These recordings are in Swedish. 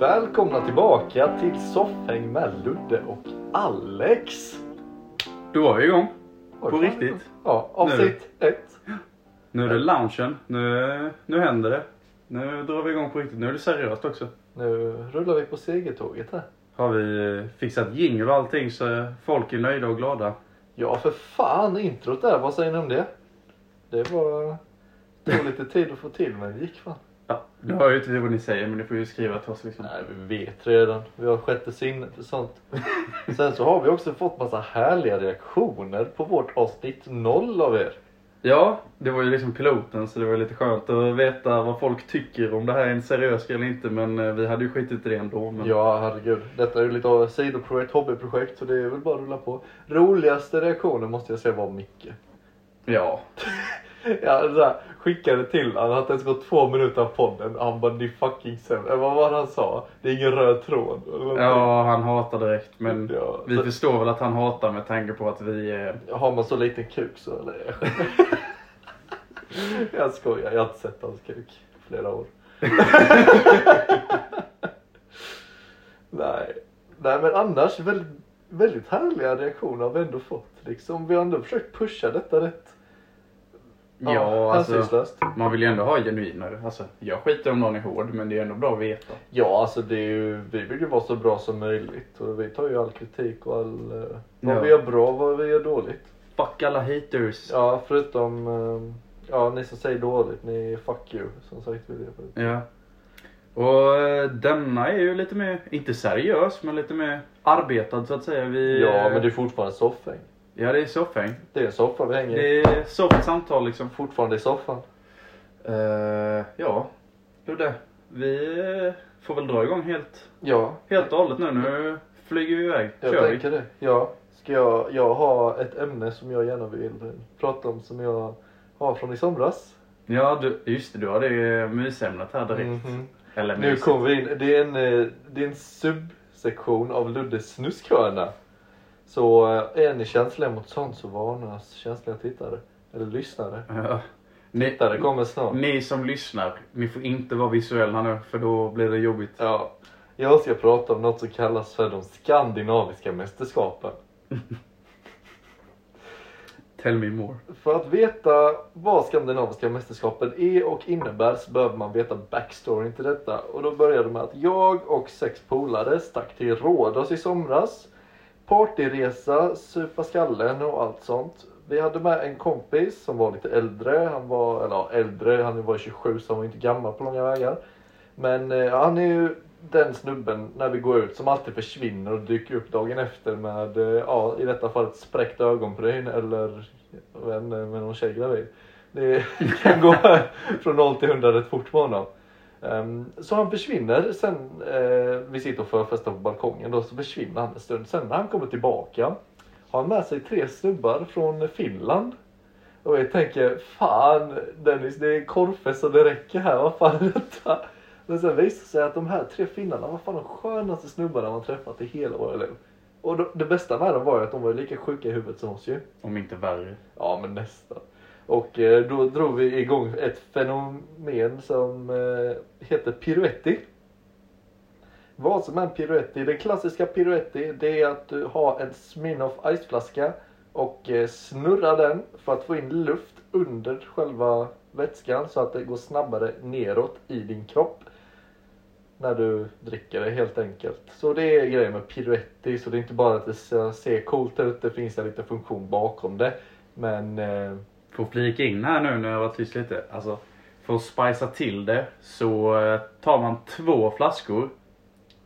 Välkomna tillbaka till Soffhäng med Ludde och Alex. Då var vi igång. På riktigt. Ja, avsnitt ett. Nu är det loungen. Nu, nu händer det. Nu drar vi igång på riktigt. Nu är det seriöst också. Nu rullar vi på segertåget här. Har vi eh, fixat jingel och allting så folk är nöjda och glada. Ja, för fan introt där. Vad säger ni om det? Det var... Det tog lite tid att få till men det gick fan. Ja, nu hör ju inte vad ni säger men ni får ju skriva till oss liksom. Nej, vi vet redan. Vi har sjätte sinne för sånt. Sen så har vi också fått massa härliga reaktioner på vårt avsnitt noll av er. Ja, det var ju liksom piloten så det var lite skönt att veta vad folk tycker om det här är en seriös grej eller inte men eh, vi hade ju skitit i det ändå. Men... Ja, herregud. Detta är ju lite av ett sidoprojekt, hobbyprojekt, så det är väl bara att rulla på. Roligaste reaktionen måste jag säga var Micke. ja. Jag så här, skickade till att det ens gått två minuter av podden. Han bara, ni fucking sämre. Vad var det han sa? Det är ingen röd tråd. Ja, han hatar direkt men Ja, vi så- förstår väl att han hatar med tanke på att vi är... Har man så liten kuk så, eller? jag skojar, jag har inte sett hans kuk flera år. Nej. Nej men annars väldigt, väldigt härliga reaktioner har vi ändå fått. Liksom, vi har ändå försökt pusha detta rätt Ja, alltså... Man vill ju ändå ha genuinare. Alltså, jag skiter om någon är hård, men det är ändå bra att veta. Ja, alltså det är ju, vi vill ju vara så bra som möjligt och vi tar ju all kritik och all, eh, vad Ja. vi gör bra och vad vi gör dåligt. Fuck alla haters. Ja, förutom, eh, ja ni som säger dåligt, ni fuck you som sagt jag förut. Ja. Och eh, denna är ju lite mer, inte seriös, men lite mer arbetad så att säga. Vi, Ja, men det är fortfarande soffhäng. Ja, det är soffhäng. Det är soffa vi hänger i. Det är soft samtal liksom. Fortfarande i soffan. Uh, ja, Ludde. Vi eh, får väl dra igång helt, Ja, helt och hållet nu. Nu flyger vi iväg. jag Kör vi. tänker det. Ja, ska jag, jag har ett ämne som jag gärna vill prata om som jag har från i somras. Ja, du, just det. Du har det mysämnet här direkt. Mhm. Eller Nu mysigt. kommer vi in. Det är en, eh, det är en subsektion av Luddes snuskhörna. Så eh, är ni känsliga mot sånt så varnas känsliga tittare. Eller lyssnare. Ja. Ni, Tittare kommer snart. ni som lyssnar, ni får inte vara visuella nu för då blir det jobbigt. Ja. Jag ska prata om något som kallas för de skandinaviska mästerskapen. Tell me more. För att veta vad skandinaviska mästerskapen är och innebär så behöver man veta backstoryn till detta. Och då började det med att jag och sex polare stack till Rhodos i somras. Partyresa, supa skallen och allt sånt. Vi hade med en kompis som var lite äldre. Han var, eller ja, äldre, han var 27 så han var inte gammal på långa vägar. Men eh, han är ju den snubben när vi går ut som alltid försvinner och dyker upp dagen efter med, eh, ja i detta fallet spräckt ögonbryn eller jag med någon tjej gravid. Det kan gå från 0 till 100 rätt fort med honom. Ehm, så han försvinner sen, eh, vi sitter och förfestar på balkongen då, så försvinner han en stund. Sen när han kommer tillbaka har han med sig tre snubbar från Finland. Och jag tänker, fan Dennis det är korvfest så det räcker här, vad fan är detta? Men sen visar det sig att de här tre finnarna var fan de skönaste snubbarna man träffat i hela våra liv. Och då, det bästa med dem var ju att de var lika sjuka i huvudet som oss ju. Om inte värre. Ja men nästan. Och eh, då drog vi igång ett fenomen som eh, heter piruetti. Vad som är en piruetti? Den klassiska piruetti det är att du har en Smirnoff Ice-flaska och eh, snurrar den för att få in luft under själva vätskan så att det går snabbare neråt i din kropp. När du dricker det helt enkelt. Så det är grejen med piruetti. Så det är inte bara att det ser coolt ut. Det finns en liten funktion bakom det. Men eh, Får flika in här nu när jag var tyst lite. Alltså, för att spicea till det så eh, tar man två flaskor.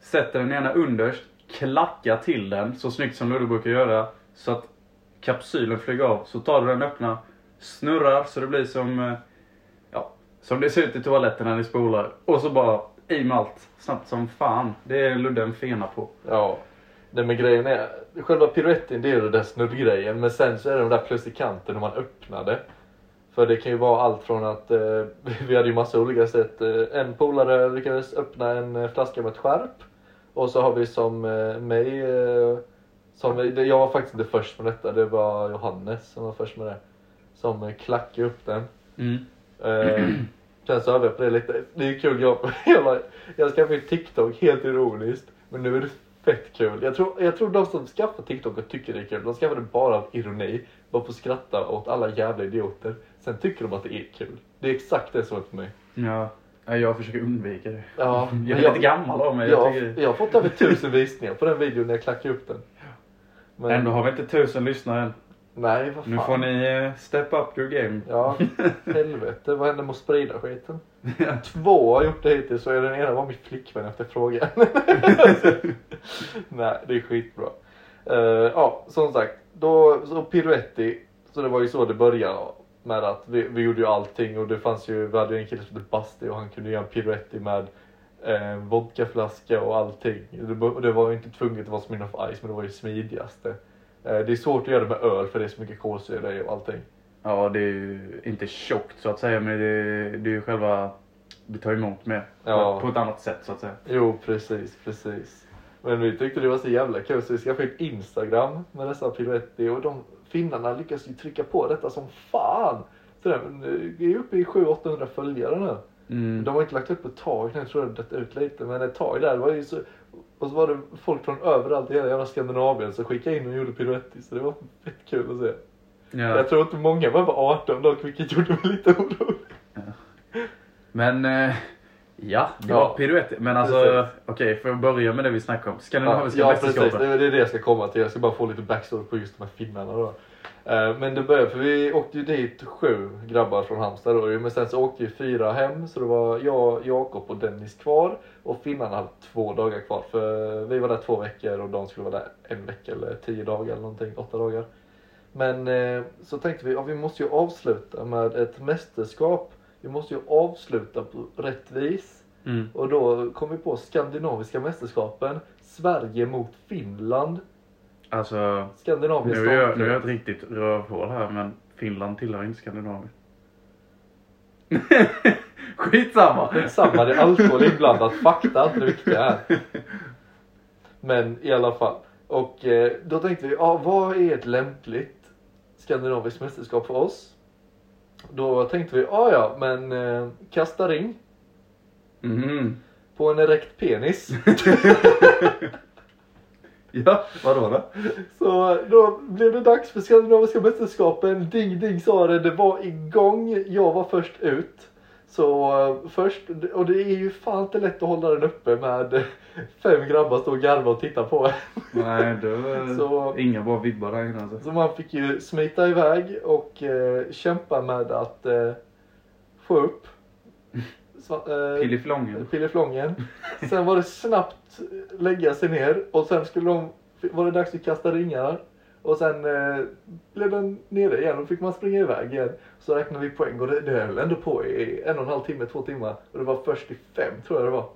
Sätter den ena underst, klackar till den så snyggt som Ludde brukar göra. Så att kapsylen flyger av. Så tar du den öppna, snurrar så det blir som, eh, ja, som det ser ut i toaletten när ni spolar. Och så bara i med allt, snabbt som fan. Det är Ludde en fena på. ja. Det med grejen är, själva piruetten det är den där snurrgrejen. Men sen så är det de där plus i kanten när man öppnar det. För det kan ju vara allt från att, eh, vi hade ju massa olika sätt. Eh, en polare lyckades öppna en eh, flaska med ett skärp. Och så har vi som eh, mig, eh, som, jag var faktiskt inte först med detta. Det var Johannes som var först med det. Som eh, klackade upp den. Mm. Sen så övar jag på det lite. Det är kul. Jag, jag, jag skaffade TikTok helt ironiskt. Men nu är det fett kul. Jag tror, jag tror de som skaffar TikTok och tycker det är kul, de skaffar det bara av ironi. Bara för att skratta åt alla jävla idioter. Sen tycker de att det är kul. Det är exakt det som är för mig. Ja. Ja, Jag försöker undvika det. Ja, Jag är jag- lite gammal av mig. Jag Jag, jag har fått över tusen visningar på den videon när jag klackade upp den. Men, Ändå har vi inte tusen lyssnare än. Nej, vad fan. Nu får ni eh, step up your game. Ja, helvete. Vad hände med att sprida skiten? Två har gjort det hittills så är den ena var min flickvän efter frågan. Nej, det är skitbra. Uh, ja, som sagt. Då, så Piruetti. Så det var ju så det började med att vi, vi gjorde ju allting och det fanns ju, vi hade ju en kille som hette Basti och han kunde göra en piruetti med eh, vodkaflaska och allting. Det, det var ju inte tvunget att vara Smirnoff Ice men det var ju smidigaste. Eh, det är svårt att göra det med öl för det är så mycket kolsyra i och allting. Ja, det är ju inte tjockt så att säga, men det, det är ju själva... Det tar emot mer. Ja. På ett annat sätt så att säga. Jo, precis, precis. Men vi tyckte det var så jävla kul så vi skaffade ett Instagram med dessa piruetti och de finnarna lyckas ju trycka på detta som fan. Så den, vi är uppe i 700-800 följare nu. Mm. De har inte lagt upp ett tag nu tror jag det dött ut lite men ett tag där var ju så och så var det folk från överallt i hela jävla Skandinavien som skickade in och gjorde piruetti så det var fett kul att se. Ja. Jag tror inte många var över 18 dock vilket gjorde mig lite orolig. Men eh, ja, det Ja. var piruetter. Men alltså, Precis. okej, för att börja med det vi snackade om. Skandinaviska ja, precis. mästerskapen. Det är det jag ska komma till. Jag ska bara få lite backstory på just de här finnarna då. Eh, Men det började, för vi åkte ju dit sju grabbar från Halmstad då. Men sen så åkte ju fyra hem. Så det var jag, Jakob och Dennis kvar. Och finnarna hade två dagar kvar. För vi var där två veckor och de skulle vara där en vecka eller tio dagar eller någonting. Åtta dagar. Men eh, så tänkte vi, ja, vi måste ju avsluta med ett mästerskap. Vi måste ju avsluta på rätt vis. Mm. Och då kom vi på skandinaviska mästerskapen. Sverige mot Finland. Alltså, Skandinavien nu är, jag, nu är jag ett riktigt rövhål här, men Finland tillhör inte Skandinavien. Skitsamma! Samma, det är alkohol inblandat. Fakta är inte det viktiga här. Men i alla fall. Och eh, då tänkte vi, ja vad är ett lämpligt skandinaviskt mästerskap för oss? Då tänkte vi, ja ja men eh, kasta ring Mhm. på en erekt penis. Ja, vadå då? Så då blev det dags för Skandinaviska mästerskapen. Ding ding sa det, det var igång. Jag var först ut. Så eh, först, och det är ju fan inte lätt att hålla den uppe med fem grabbar stå och garva och titta på. Nej, det var Så- inga bra vibbar där inne alltså. Så man fick ju smita iväg och eh, kämpa med att eh, få upp eh, Pilliflången. pilleflången. Sen var det snabbt lägga sig ner och sen skulle de, var det dags att kasta ringar. Och sen eh, blev den nere igen och fick man springa iväg igen. Så räknade vi poäng och det, det höll ändå på i en och en halv timme, två timmar. Och det var först i fem tror jag det var.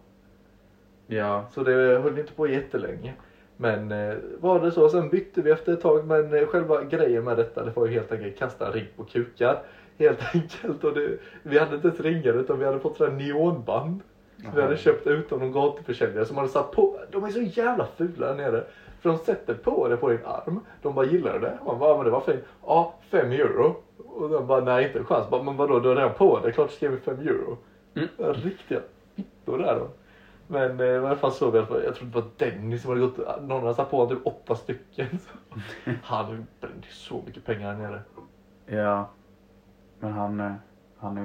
Ja. Så det höll inte på jättelänge. Men eh, var det så. Sen bytte vi efter ett tag. Men eh, själva grejen med detta det var ju helt enkelt kasta en ring på kukar. Helt enkelt. Och det, vi hade inte ens ringar utan vi hade fått sådana neonband. Som vi hade köpt utom någon gatuförsäljare som hade satt på. De är så jävla fula där nere. För de sätter på det på din arm. De bara gillar det. Man bara, men det var fint. Ja, fem euro. Och de bara, nej inte en chans. Bara, men vadå, du har redan på det. Klart skrev vi fem euro. Mm. Riktiga fittor där då. Men eh, i alla fall så vi, att- jag tror det var Dennis som hade gått, någon hade satt på honom typ åtta stycken. Han brände så mycket pengar här nere. Ja. Men han, eh, han är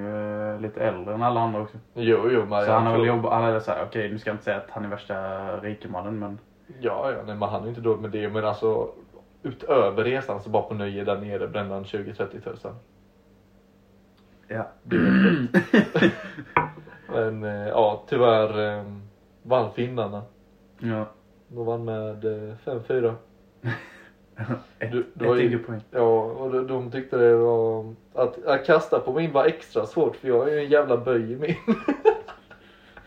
ju lite äldre än alla andra också. Jo, jo, men Så jag han har väl jobbat, han är såhär, okej nu ska jag inte säga att han är värsta rikemannen men. Ja, ja, nej, men han är inte dålig med det. Men alltså utöver resan så bara på nöje där nere brände han 20-30 tusen. Ja. Men eh, ja, tyvärr eh, vann finnarna. ja. De vann med eh, 5-4. Ett, Du- du ett ju- IG-poäng. Ja, och de, de tyckte det var... Att, att kasta på min var extra svårt för jag har ju en jävla böj i min.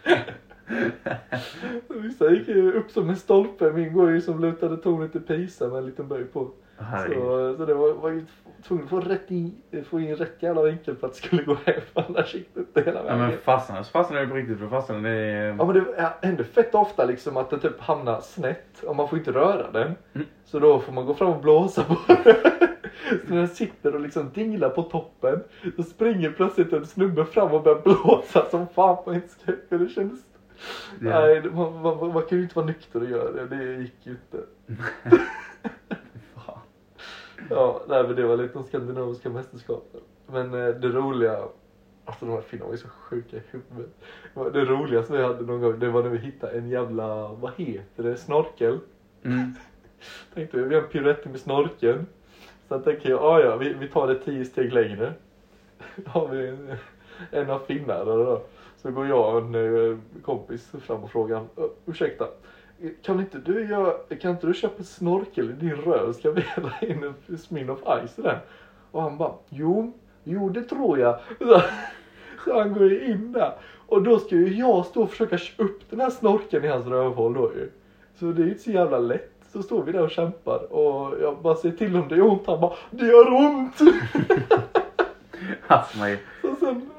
Vissa gick ju upp som en stolpe. Min går ju som lutade tornet i Pisa med en liten böj på. Så, så det var, var ju tvungen att få, rätt in, få in rätt jävla vinkel för att det skulle gå hem. Annars gick det inte hela Ja vägen. men fastnade så fastnade det på riktigt för fastnade det i... Ja men det händer fett ofta liksom att det typ hamnar snett och man får inte röra den. Mm. Så då får man gå fram och blåsa på den. Så när den sitter och liksom dinglar på toppen. Då springer plötsligt en snubbe fram och börjar blåsa som fan på en skräck. Det kändes... Ja. Nej, man, man, man kan ju inte vara nykter och göra det. Det gick ju inte. Ja, nej men det var lite de skandinaviska mästerskapen. Men eh, det roliga, alltså de här finnarna var ju så sjuka i huvudet. Det roligaste vi hade någon gång, det var när vi hittade en jävla, vad heter det, snorkel. Mm. Tänkte vi, vi har en piruett med snorkeln. Sen tänker jag, ah, ja vi, vi tar det tio steg längre. Då har vi en, en av finnarna då. Så går jag och en eh, kompis fram och frågar, "Ö, ursäkta. Kan inte du göra, kan inte du köpa snorkel i din röv? Ska vi hälla in en Smirnoff Ice i den? Och han bara, jo, jo det tror jag. Så, så han går ju in där. Och då ska ju jag stå och försöka köpa upp den här snorkeln i hans rövhål då ju. Så det är ju inte så jävla lätt. Så står vi där och kämpar och jag bara säger till om det gör ont. Han bara, det gör ont! Alltså.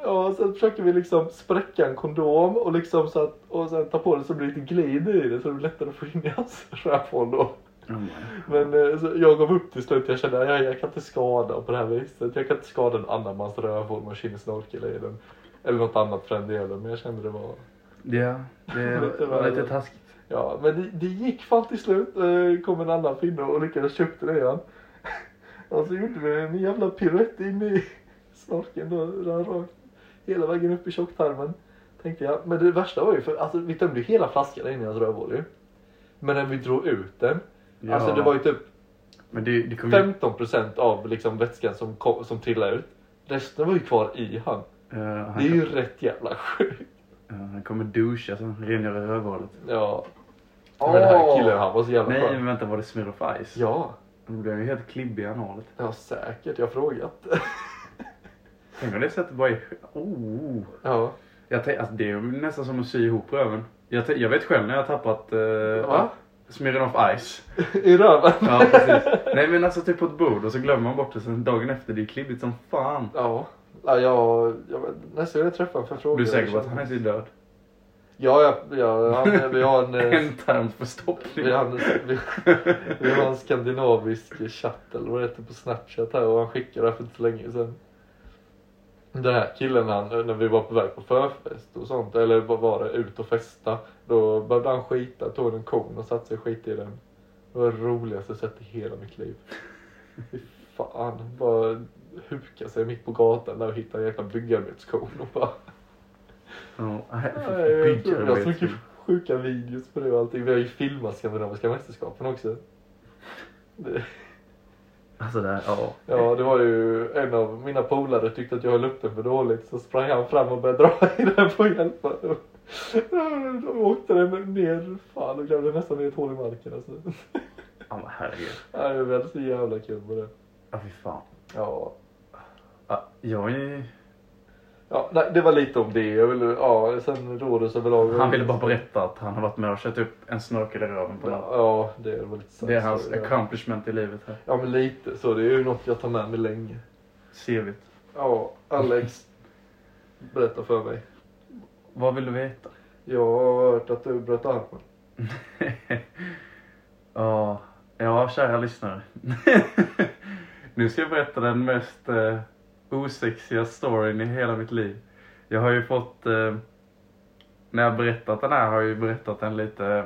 Så sen, försöker vi liksom spräcka en kondom och liksom så att, och sen ta på det så det blir lite glid i det så det blir lättare att få in i hans rövhål då. My. Men eh, så jag gav upp till slut. Jag kände att jag, jag kan inte skada på det här viset. Jag kan inte skada en annan mans rövhål med kinnesnorkel i den. Eller något annat för den delen. Men jag kände det var... Ja, det var lite taskigt. Ja, men det, det gick fan till slut. Eh, kom en annan finne och lyckades köpte det igen. Och så gjorde vi en jävla piruett in i snorkeln då. där Rakt, hela vägen upp i tjocktarmen. Tänkte jag. Men det värsta var ju för alltså, vi tömde ju hela flaskan in i hans rövhål ju. Men när vi drog ut den. Ja. Alltså det var ju typ Men det, det kom ju... 15% av liksom vätskan som, kom, som trillade ut. Resten var ju kvar i han. eh, han, Det är ju rätt jävla sjukt. ja, han kommer duscha sen rengöra rövhålet. Ja. Men den här killen han var så jävla Nej skön. men vänta, var det Smirnoff Ice? Ja. Han blev ju helt klibbig i analen. Ja säkert, jag har frågat. Tänk om det sättet bara är... Oh. Ja. Jag tänk, alltså, det är nästan som att sy ihop röven. Jag, jag vet själv när jag har tappat uh, Va? Smirnoff Ice. I röven? Ja precis. Nej men alltså typ på ett bord och så glömmer man bort det sen dagen efter. Det är klibbigt som fan. Ja. ja jag, jag, nästa gång jag träffar för fråga. Du är säker på att han är död? Ja, ja, ja han, vi har en... eh, En term för stoppning. Vi har, en, vi, vi har en skandinavisk chatt eller vad det heter på snapchat här och han skickade det för inte så länge sedan. Den här killen han, när vi var på väg på förfest och sånt, eller vad var det, ut och festa. Då behövde han skita, tog en kon och satte sig skit i den. Det var det roligaste jag sett i hela mitt liv. Fy fan, bara huka sig mitt på gatan där och hitta en jäkla byggarbetskon och bara... Nej, jag tror- har så mycket sjuka videos på det och allting. Vi har ju filmat skandinaviska mästerskapen också. Det, Alltså det här, ja. ja, det var ju en av mina polare tyckte att jag höll upp den för dåligt så sprang han fram och började dra i den för att hjälpa. Då åkte den ner, fan och grävde nästan ner ett hål i marken alltså. Ja men herregud. Nej, vi hade så jävla kul med det. Ja fy fan. Ja. Ja, jag är... Ja, nej, det var lite om det. Jag ville, ja, sen rådets överlag. Han ville bara berätta att han har varit med och kört upp en snorkel i röven på någon. Ja, det var lite sant. Det är hans ja. accomplishment i livet här. Ja, men lite så. Det är ju något jag tar med mig länge. CVt. Ja, Alex. Berätta för mig. Vad vill du veta? Jag har hört att du bröt armen. Ja, ja kära lyssnare. nu ska jag berätta den mest eh, osexiga storyn i hela mitt liv. Jag har ju fått, eh, när jag berättat den här har jag ju berättat den lite eh,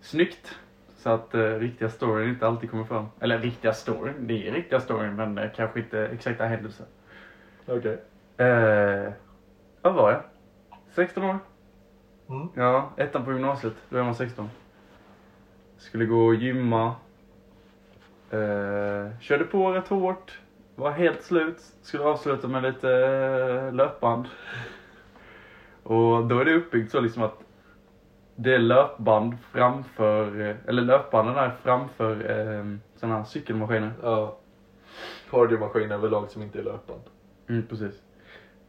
snyggt. Så att eh, riktiga storyn inte alltid kommer fram. Eller riktiga storyn, det är riktiga storyn men eh, kanske inte exakta händelser. Okej. Eh, vad var jag? 16 år? Mm. Ja, ettan på gymnasiet. Då är man 16. Skulle gå och gymma. Eh, körde på rätt hårt. Var helt slut. Skulle avsluta med lite eh, löpband. Och då är det uppbyggt så liksom att det är löpband framför, eh, eller löpbanden är framför eh, sådana här cykelmaskiner. Ja. Cardiomaskin överlag som inte är löpband. Mm, precis.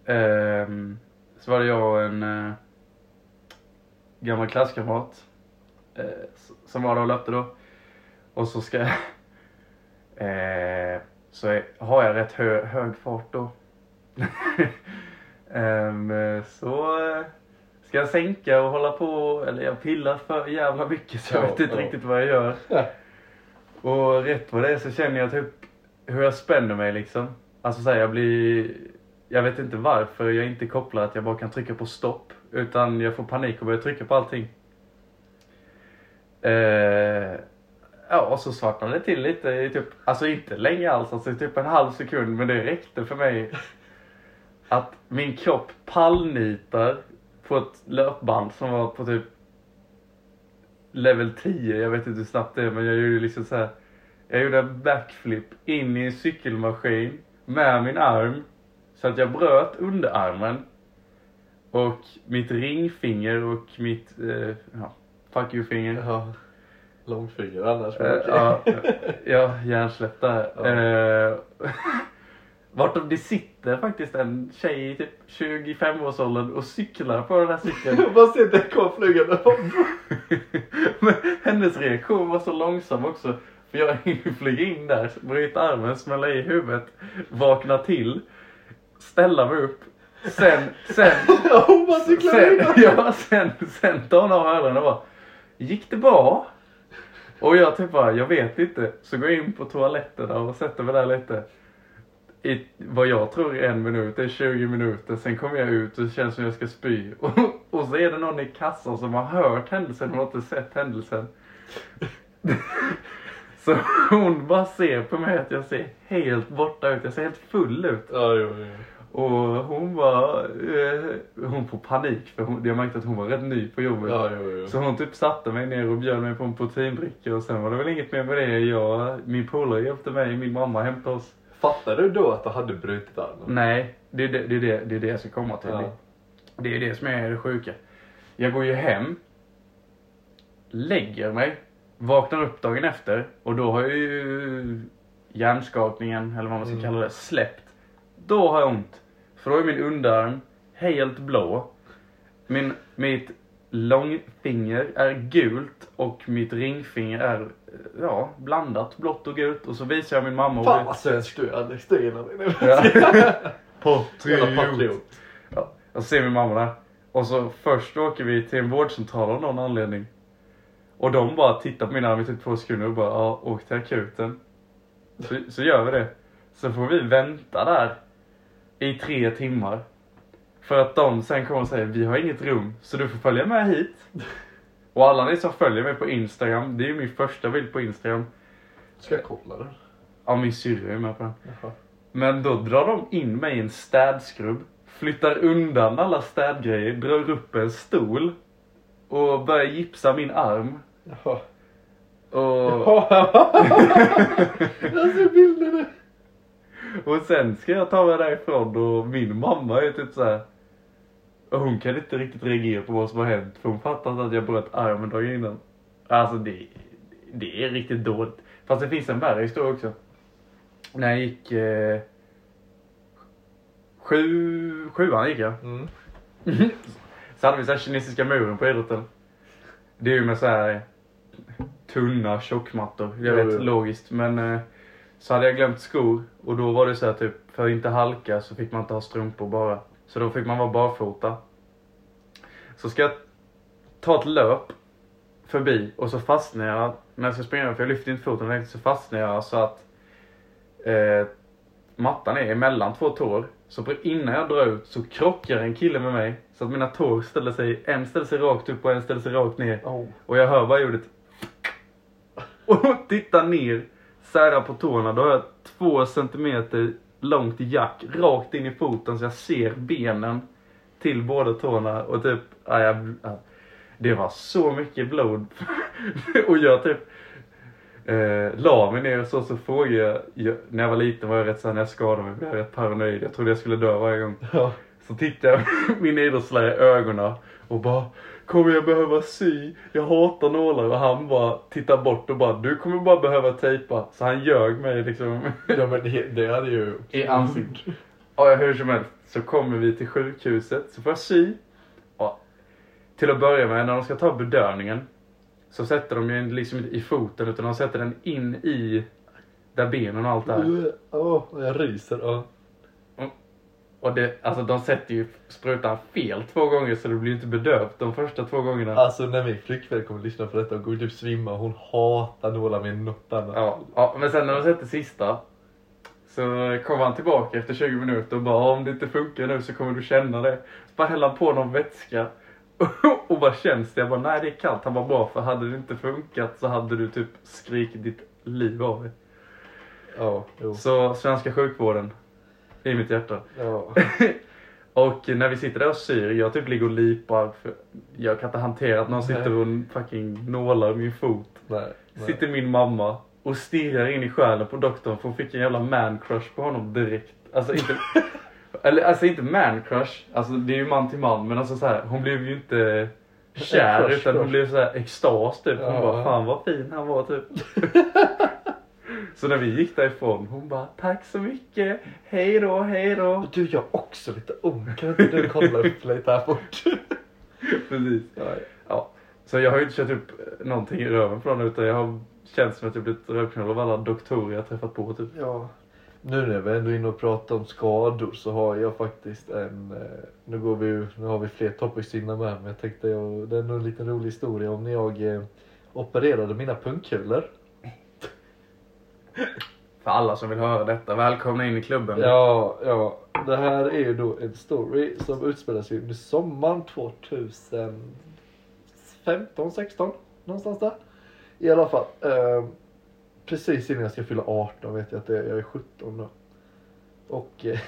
Ehm, så var det jag och en eh, gammal klasskamrat eh, som var där och löpte då. Och så ska jag... så har jag rätt hö, hög fart då. Eh, så eh, ska jag sänka och hålla på, eller jag pillar för jävla mycket så jag Ja, vet inte ja. riktigt vad jag gör. Ja. Och rätt vad det är så känner jag typ hur jag spänner mig liksom. Alltså så här, jag blir... Jag vet inte varför jag inte kopplar att jag bara kan trycka på stopp. Utan jag får panik och börjar trycka på allting. Eh, ja, och så svartnade det till lite i typ, alltså inte länge alls, alltså typ en halv sekund. Men det räckte för mig att min kropp pallnitar på ett löpband som var på typ level 10. Jag vet inte hur snabbt det är men jag gjorde liksom så här. Jag gjorde en backflip in i en cykelmaskin med min arm. Så att jag bröt underarmen. Och mitt ringfinger och mitt, eh, ja, fuck you-finger. Ja. Långfinger annars. Eh, ja, ja, hjärnsläpp där. Ja. Eh, vart det sitter faktiskt en tjej i typ 25-årsåldern och cyklar på den här cykeln. Jag bara ser den kom flygande. Men hennes reaktion var så långsam också. För jag flyga in där, bryta armen, smälla i huvudet, vakna till, ställa mig upp. Sen, sen, Hon bara cyklar sen, ja, sen, sen tar hon av hörlurarna och bara, gick det bra? Och jag typ bara, jag vet inte. Så går jag in på toaletten och sätter mig där lite. I vad jag tror är en minut, det är 20 minuter. Sen kommer jag ut och det känns som jag ska spy. Och, och så är det någon i kassan som har hört händelsen och har inte sett händelsen. Så hon bara ser på mig att jag ser helt borta ut. Jag ser helt full ut. Ja, jo, jo. Och hon var, eh, hon får panik för hon, jag märkte att hon var rätt ny på jobbet. Ja, jo, jo. Så hon typ satte mig ner och bjöd mig på en proteindricka och sen var det väl inget mer med det. Jag, min polare hjälpte mig, min mamma hämtade oss. Fattade du då att du hade brutit armen? Nej, det är det, det, är det, det, är det jag ska komma till. Ja. Det är det som är det sjuka. Jag går ju hem, lägger mig, vaknar upp dagen efter och då har jag ju hjärnskakningen, eller vad man ska Mm. kalla det, släppt. Då har jag ont. För då är min underarm helt blå. Min, mitt långfinger är gult och mitt ringfinger är ja, blandat blått och gult. Och så visar jag min mamma och Fan vad svensk du är Alex. Det gillar vi. Ja. Patriot. Ja, så ser min mamma där. Och så först åker vi till en vårdcentral av någon anledning. Och de bara tittar på min arm i typ två sekunder och bara ja, åk till akuten. Så, så gör vi det. Så får vi vänta där i tre timmar. För att de sen kommer och säger vi har inget rum så du får följa med hit. Och alla ni som följer mig på Instagram, det är ju min första bild på Instagram. Ska jag kolla den? Ja, min syrra är med på den. Jaha. Men då drar de in mig i en städskrubb, flyttar undan alla städgrejer, drar upp en stol och börjar gipsa min arm. Jaha. Och, jag ser bilden nu. Och sen ska jag ta mig därifrån och min mamma är typ så här. Och hon kan inte riktigt reagera på vad som har hänt för hon fattar inte att jag bröt armen dagen innan. Alltså det, det är riktigt dåligt. Fast det finns en värre historia också. När jag gick eh, sju, sjuan gick jag. Mm. Så hade vi så här kinesiska muren på idrotten. Det är ju med så här tunna tjockmattor. Jag Jo, vet, jo. logiskt. Men eh, så hade jag glömt skor och då var det så här typ, för att inte halka så fick man inte ha strumpor bara. Så då fick man vara barfota. Så ska jag ta ett löp förbi och så fastnar jag när jag ska springa, för jag lyfter inte foten riktigt, så fastnar jag så att eh, mattan är emellan två tår. Så innan jag drar ut så krockar en kille med mig. Så att mina tår ställer sig, en ställer sig rakt upp och en ställer sig rakt ner. Oh. Och jag hör bara ljudet. Och tittar ner, särar på tårna. Då har jag två centimeter långt jack rakt in i foten så jag ser benen till båda tårna och typ, ja, jag, ja, det var så mycket blod. och jag typ eh, la mig ner och så, så frågade jag, jag, när jag var liten var jag rätt såhär, när jag skadade mig var jag rätt paranoid. Jag trodde jag skulle dö varje gång. Ja. Så tittade jag min idrottslärare i ögonen och bara Kommer jag behöva sy? Jag hatar nålar och han bara tittar bort och bara Du kommer bara behöva tejpa. Så han ljög mig liksom ja men det, det hade ju... i ansiktet. Ja, hur som helst så kommer vi till sjukhuset så får jag sy. Ja, till att börja med när de ska ta bedövningen så sätter de ju liksom inte i foten utan de sätter den in i där benen och allt är. Åh, jag ryser. Ja. Och det, alltså de sätter ju sprutan fel två gånger så det blir inte bedövt de första två gångerna. Alltså när min flickvän kommer lyssna på detta och kommer typ svimma. Hon hatar nålar med något annat. Ja, ja, men sen när de sätter sista så kommer han tillbaka efter 20 minuter och bara om det inte funkar nu så kommer du känna det. Så bara häller han på någon vätska och bara känns det. Jag bara nej det är kallt. Han var bra för hade det inte funkat så hade du typ skrikit ditt liv av dig. Ja, jo. Så svenska sjukvården i mitt hjärta. Ja. Och när vi sitter där och syr, jag typ ligger och lipar. För jag kan inte hantera att någon sitter och fucking nålar min fot. Nej. nej. Sitter min mamma och stirrar in i själen på doktorn för hon fick en jävla man crush på honom direkt. Alltså inte, eller alltså inte man crush, alltså det är ju man till man men alltså så här, hon blev ju inte kär crush, utan hon crush. blev så här extas typ. Hon Ja. bara fan vad fin han var typ. så när vi gick därifrån hon bara tack så mycket, hej då, hej då. Du, jag är också lite ung. Kan inte du kolla upp lite här bort? Precis. Ja. Så jag har ju inte kört upp någonting i röven på någon utan jag har känt som att jag blivit rövknullad av alla doktorer jag träffat på typ. Ja. Nu när vi ändå är inne och pratar om skador så har jag faktiskt en, eh, nu går vi ju, nu har vi fler topics innan med men jag tänkte jag, det är nog en liten rolig historia om när jag eh, opererade mina pungkulor. För alla som vill höra detta, välkomna in i klubben. Ja, ja. Det här är ju då en story som utspelar sig under sommaren 2015, 16 någonstans där. I alla fall. Eh, precis innan jag ska fylla 18 vet jag att det är, jag är 17 nu. Och eh,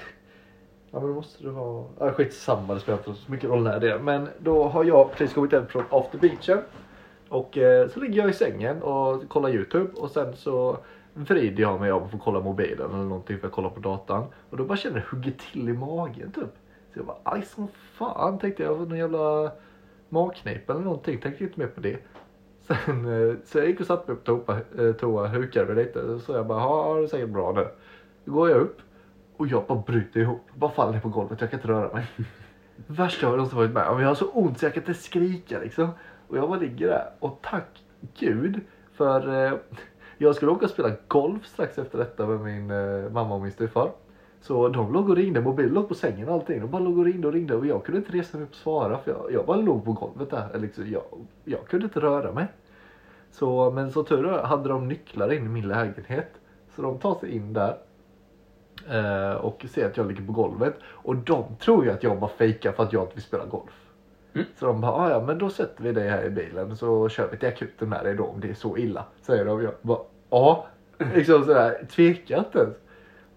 ja men då måste det vara, Ah, skitsamma det spelar inte så mycket roll när det är. Men då har jag precis kommit hem från after beachen. Och eh, så ligger jag i sängen och kollar youtube och sen så vrider jag mig om och får kolla mobilen eller någonting för att kolla på datan. Och då bara känner jag det hugger till i magen typ. Så jag var aj som fan tänkte jag, någon jävla magknip eller någonting. Tänkte inte mer på det. Sen, eh, så jag gick och satte mig på toa, eh, toa hukade mig lite. Så jag bara, ja det är säkert bra nu. Då går jag upp och jag bara bryter ihop. Bara faller ner på golvet, jag kan inte röra mig. Värsta jag någonsin varit med om. Jag har så ont så jag kan inte skrika liksom. Och jag bara ligger där och tack gud för eh, jag skulle åka och spela golf strax efter detta med min eh, mamma och min styvfar. Så de låg och ringde, mobilen låg på sängen och allting. De bara låg och ringde och ringde och jag kunde inte resa mig upp och svara för jag, jag bara låg på golvet där. Liksom, jag, jag kunde inte röra mig. Så, men så tur var hade de nycklar in i min lägenhet. Så de tar sig in där. Eh, och ser att jag ligger på golvet. Och de tror ju att jag bara fejkar för att jag inte vill spela golf. Mm. Så de bara, "Ah, ja men då sätter vi dig här i bilen så kör vi till akuten med dig då om det är så illa. Säger de. Jag bara, ja. Liksom sådär, tvekar inte ens.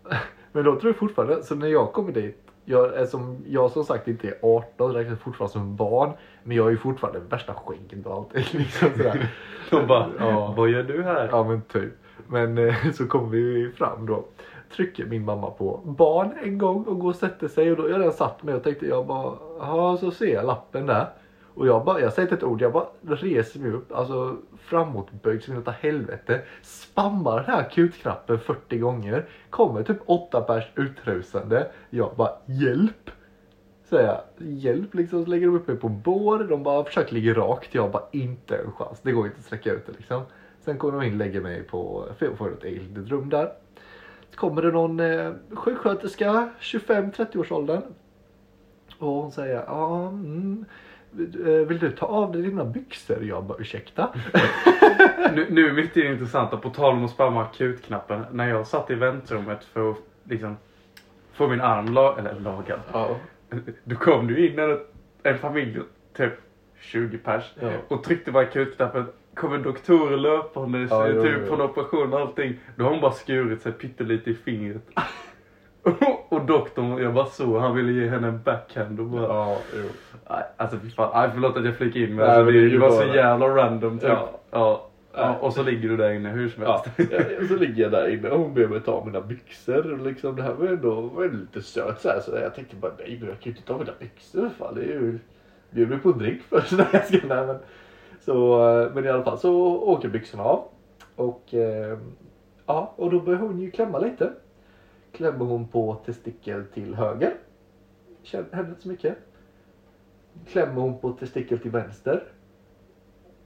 Men de tror fortfarande, så när jag kommer dit. Jag, är som, jag som sagt inte är 18, räknas fortfarande som barn. Men jag är ju fortfarande värsta skägget och allt. Liksom sådär. De bara, Ja. vad gör du här? Ja men typ. Men eh, så kommer vi fram då. Trycker min mamma på barn en gång och går och sätter sig. Och då jag redan satt mig och tänkte jag bara, ja så ser jag lappen där. Och jag bara, jag säger inte ett ord, jag bara reser mig upp, alltså framåtböjd som utav helvete. Spammar den här akutknappen 40 gånger. Kommer typ åtta pers utrusande. Jag bara, hjälp! Säger jag, hjälp liksom. Så lägger de upp mig på bår. De bara försöker ligga rakt. Jag bara, inte en chans. Det går inte att sträcka ut det liksom. Sen kommer de in och lägger mig på, för jag får ett eget litet rum där. Så kommer det någon eh, sjuksköterska, 25-30 års åldern. Och hon säger, ja, mm, eh, vill du ta av dig dina byxor? Jag bara, ursäkta? Nu, nu mitt i det intressanta, på tal om att spamma akutknappen. När jag satt i väntrummet för att liksom få min arm la, eller lagad. Ja. Då kom du in en, en familj, typ 20 pers. Ja. Och tryckte på akutknappen. Kom en doktor löpandes, Ja, jo, typ jo. på en operation och allting. Då har hon bara skurit sig pyttelite i fingret. och doktorn, jag bara såg, han ville ge henne en backhand och bara... Ja, jo. Alltså fy fan. Nej, förlåt att jag flikar in men Nej, alltså, det, det var så jävla random typ. Ja. Ja. Ja. Och så ligger du där inne hur som helst. ja, så ligger jag där inne och hon ber mig ta mina byxor. Och liksom, det här var ändå var lite stört så, här, så jag tänkte bara nej men jag kan ju inte ta mina byxor. Fan, det är ju, bjuder mig på en drink först. Nej, jag ska, nej, men, så, eh, men i alla fall så åker byxorna av. Och eh, ja, och då börjar hon ju klämma lite. Klämmer hon på testikel till höger. Känner inte så mycket. Klämmer hon på testikel till vänster.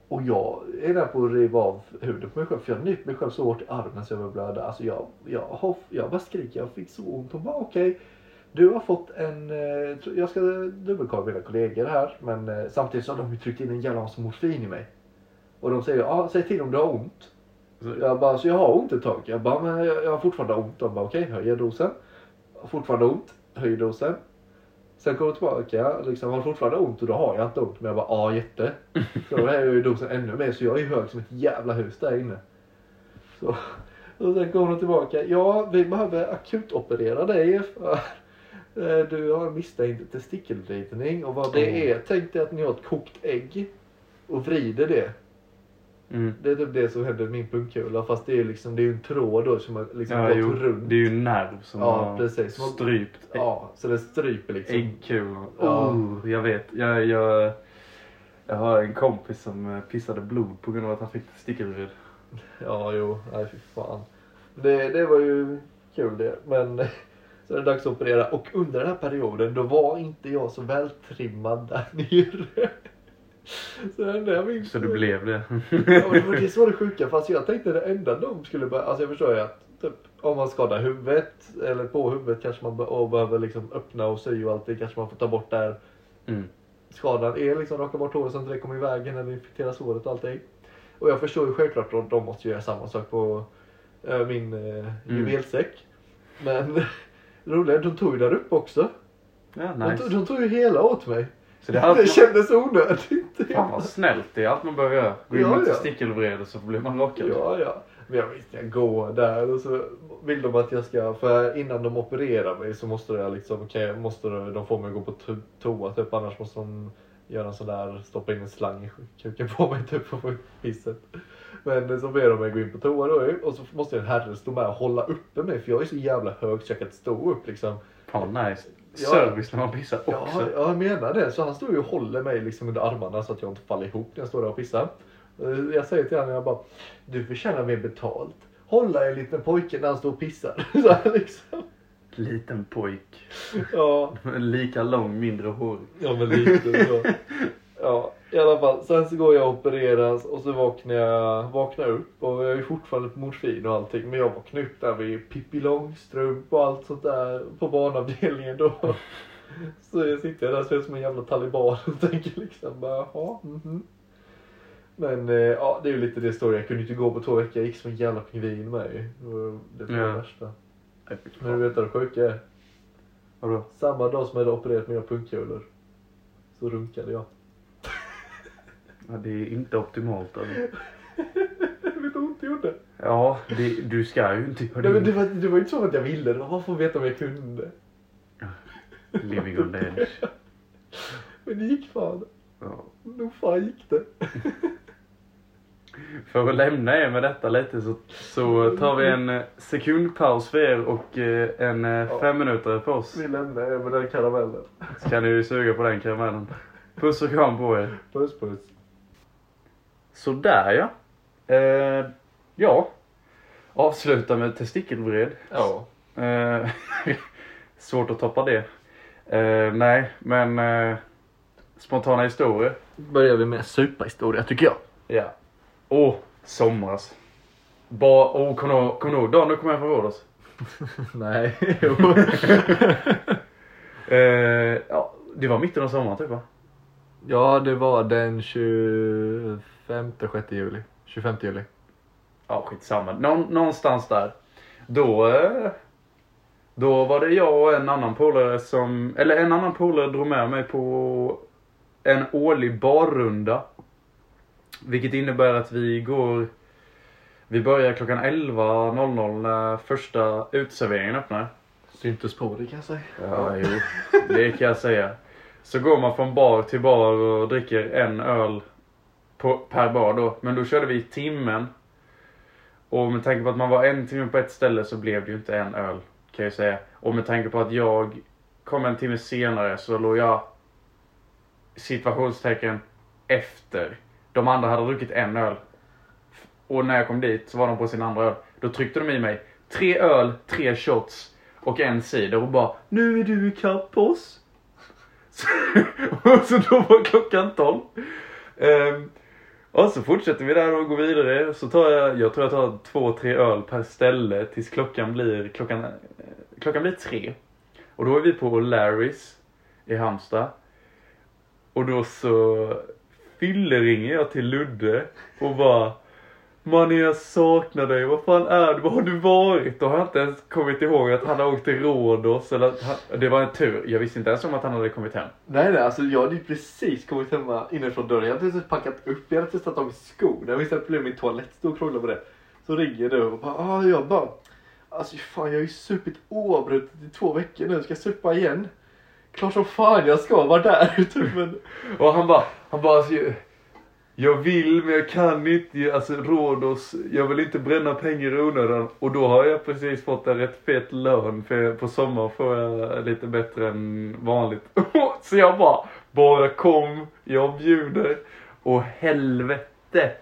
Och jag är där på att riva av huden på mig själv. För jag nyper mig själv så hårt i armen så jag börjar blöda. Alltså jag, jag, jag bara skriker. Jag fick så ont. Hon bara okej. Du har fått en, eh, jag ska dubbelkolla mina kollegor här men eh, samtidigt så har de ju tryckt in en jävla massa morfin i mig. Och de säger, ja säg till om du har ont. Så- Jag bara, så jag har ont ett tag. Jag bara, men jag, jag har fortfarande ont. De bara, okej, höjer dosen. Jag fortfarande ont, höjer dosen. Sen kommer jag tillbaka, liksom, har fortfarande ont och då har jag inte ont. Men jag bara, ja jätte. Så då höjer ju dosen ännu mer så jag är ju hög som ett jävla hus där inne. Så, och sen kommer de tillbaka, ja vi behöver akutoperera dig för du har misstänkt testikelvridning och vad det är, tänk dig att ni har ett kokt ägg och vrider det. Mm. Det är typ det som händer med min pungkula fast det är ju liksom, det är ju en tråd då som har liksom Ja, gått jo, runt. det är ju en nerv som Ja, har precis. Som strypt ägg- Ja, så det stryper liksom. äggkulan. Ja. Oh, jag vet. Jag, jag, jag har en kompis som eh, pissade blod på grund av att han fick testikelvrid. Ja, jo, nej fy fan. Det, det var ju kul det. Men så är det dags att operera. Och under den här perioden då var inte jag så vältrimmad där nere. Så det. Så det blev det. Ja, men det var var det sjuka. Fast jag tänkte det enda de skulle börja. Alltså jag förstår ju att typ, om man skadar huvudet eller på huvudet kanske man be- och behöver liksom öppna och sy och allt det kanske man får ta bort där Mm. skadan är liksom raka bort håret så att det kommer i vägen eller infekterar såret och allting. Och jag förstår ju självklart att de måste göra samma sak på äh, min äh, juvelsäck. Men det roliga är de tog ju där uppe också. Ja, De, nice. tog, de tog ju hela åt mig. Så det, är Det, allt man, kändes onödigt. fan vad snällt det är allt man behöver göra. Gå in Ja, med testikelvred och så blir man rakad. Ja, ja. Men jag visste jag går där och så vill de att jag ska, för innan de opererar mig så måste jag liksom, okej, måste de få mig att gå på to- toa typ, annars måste de göra en sån där, stoppa in en slang i kuken på mig typ få ut pisset. Men så ber de mig gå in på toa då och så måste en herre stå med och hålla uppe mig för jag är så jävla hög så jag kan inte stå upp liksom. Fan vad nice. Ja. Service när man pissar Ja, också. ja, jag menar det. Så han står ju och håller mig liksom under armarna så att jag inte faller ihop när jag står där och pissar. Eh, Jag säger till honom, jag bara, du förtjänar mer betalt. Hålla en liten pojke när han står och pissar. Så här liksom. Liten pojk. Ja, Lika lång, mindre hår. ja men lite så. Ja, i alla fall. Sen så går jag och opereras och så vaknar jag vaknar upp och jag är fortfarande på morfin och allting. Men jag vaknar upp där vid Pippi Långstrump och allt sånt där på barnavdelningen då. Så jag sitter där och ser ut som en jävla taliban och tänker liksom bara jaha, mhm. Men eh, ja, det är ju lite det story. Jag kunde inte gå på två veckor. Jag gick som en jävla pingvin med ju. Det var det, Ja. värsta. Men du vet vad det sjuka är? Vadå? Samma dag som jag hade opererat mina pungkulor så runkade jag. Ja, det är inte optimalt. Alltså. Vet du hur ont det gjorde? Ja, det, du ska ju inte göra Nej, men det. det, var, det var inte så att jag ville, det var bara för att veta om jag kunde. Living on the edge. Men det gick fan. Ja. Nog fan gick det. För att lämna er med detta lite så, så tar vi en eh, sekundpaus för er och eh, en eh, Ja. fem minuter för oss. Vi lämnar er med den karamellen. Så kan ni ju suga på den karamellen. Puss och kram på er. Puss puss. Sådär ja. Eh, ja. Avsluta med testikelvred. Ja. Eh, svårt att toppa det. Eh, nej, men eh, spontana historier. Börjar vi med superhistoria tycker jag. Ja. Åh, somras. Ba, åh, kom kom ihåg dagen du kom hem från Rhodos? Nej, jo. Eh, ja, det var mitten av sommaren typ va? ja, det var den 25, 6 juli. 25 juli. Ja, skitsamma. Nå, någonstans där. Då, eh, då var det jag och en annan polare som, eller en annan polare drog med mig på en årlig barrunda. Vilket innebär att vi går, vi börjar klockan 11.00 när första uteserveringen öppnar. Syntes på det kan jag säga. Ja, jo. Det kan jag säga. Så går man från bar till bar och dricker en öl på, per bar då. Men då körde vi i timmen. Och med tanke på att man var en timme på ett ställe så blev det ju inte en öl. Kan jag säga. Och med tanke på att jag kom en timme senare så låg jag situationstecken efter. De andra hade druckit en öl. Och när jag kom dit så var de på sin andra öl. Då tryckte de i mig tre öl, tre shots och en cider och bara Nu är du ikapp oss. Så, och så då var klockan 12. Ehm, och så fortsätter vi där och går vidare. Så tar jag, jag tror jag tar två, tre öl per ställe tills klockan blir, klockan, eh, klockan blir tre. Och då är vi på Larrys i Halmstad. Och då så fylleringer jag till Ludde och bara Mannen jag saknar dig, vad fan är du? Var har du varit? Då har jag inte ens kommit ihåg att han har åkt till Rhodos eller att han, Det var en tur, jag visste inte ens om att han hade kommit hem. Nej nej, alltså jag hade ju precis kommit hemma inifrån dörren. Jag hade precis packat upp, jag hade testat tagit skorna. Jag visste att min toalett stod och krånglade på det. Så ringer du och bara, ah, jag bara, alltså fan jag har ju supit oavbrutet i två veckor nu, ska jag supa igen? Klart som fan jag ska vara där typ men... Och han bara, han bara alltså, jag- vill men jag kan inte, alltså Rhodos, jag vill inte bränna pengar i onödan. Och då har jag precis fått en rätt fet lön för på sommaren får jag lite bättre än vanligt. Så jag bara, bara kom, jag bjuder. Och helvete.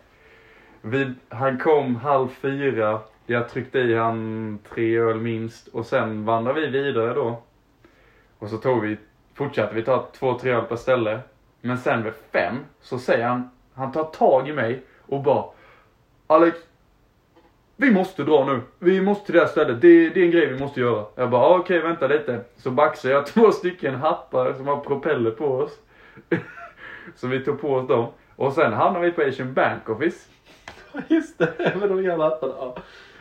Vi, han kom halv fyra, jag tryckte i han tre öl minst och sen vandrade vi vidare då. Och så tog vi, fortsatte vi ta två, tre öl per ställe. Men sen vid fem så säger han, han tar tag i mig och bara Alex, vi måste dra nu. Vi måste till det här stället. Det, det är en grej vi måste göra. Jag bara, ah, okej vänta lite. Så baxar jag två stycken hattar som har propeller på oss. så vi tog på oss dem. Och sen hamnade vi på Asian Bank Office. Just det, med de jävla hattarna. Ja.